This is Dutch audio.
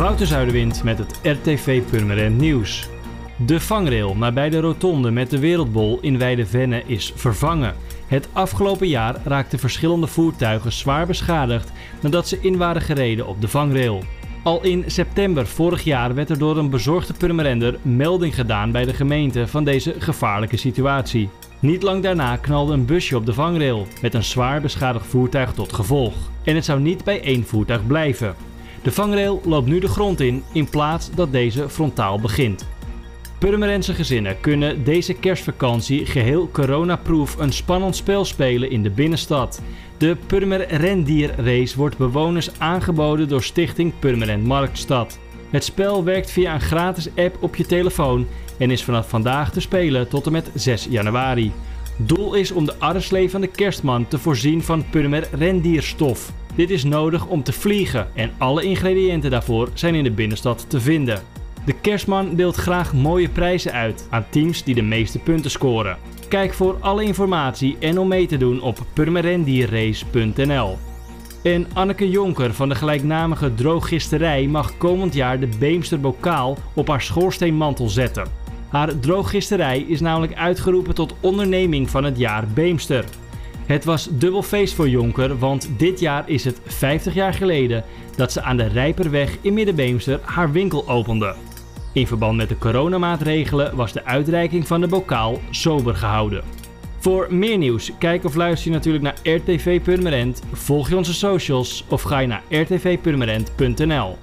Wouter Zuiderwind met het RTV Purmerend Nieuws. De vangrail nabij de rotonde met de Wereldbol in Weidevenne is vervangen. Het afgelopen jaar raakten verschillende voertuigen zwaar beschadigd nadat ze in waren gereden op de vangrail. Al in september vorig jaar werd er door een bezorgde Purmerender melding gedaan bij de gemeente van deze gevaarlijke situatie. Niet lang daarna knalde een busje op de vangrail met een zwaar beschadigd voertuig tot gevolg. En het zou niet bij één voertuig blijven. De vangrail loopt nu de grond in in plaats dat deze frontaal begint. Purmerense gezinnen kunnen deze kerstvakantie geheel coronaproof een spannend spel spelen in de binnenstad. De Purmer Rendier Race wordt bewoners aangeboden door stichting Purmerend Marktstad. Het spel werkt via een gratis app op je telefoon en is vanaf vandaag te spelen tot en met 6 januari. Doel is om de arreslevende kerstman te voorzien van Purmer rendierstof. Dit is nodig om te vliegen en alle ingrediënten daarvoor zijn in de binnenstad te vinden. De kerstman deelt graag mooie prijzen uit aan teams die de meeste punten scoren. Kijk voor alle informatie en om mee te doen op purmerendierrace.nl. En Anneke Jonker van de gelijknamige drooggisterij mag komend jaar de Beemster bokaal op haar schoorsteenmantel zetten. Haar drooggisterij is namelijk uitgeroepen tot onderneming van het jaar Beemster. Het was dubbel feest voor Jonker, want dit jaar is het 50 jaar geleden dat ze aan de Rijperweg in Middenbeemster haar winkel opende. In verband met de coronamaatregelen was de uitreiking van de bokaal sober gehouden. Voor meer nieuws, kijk of luister je natuurlijk naar RTV volg je onze socials of ga je naar rtvpurmerend.nl.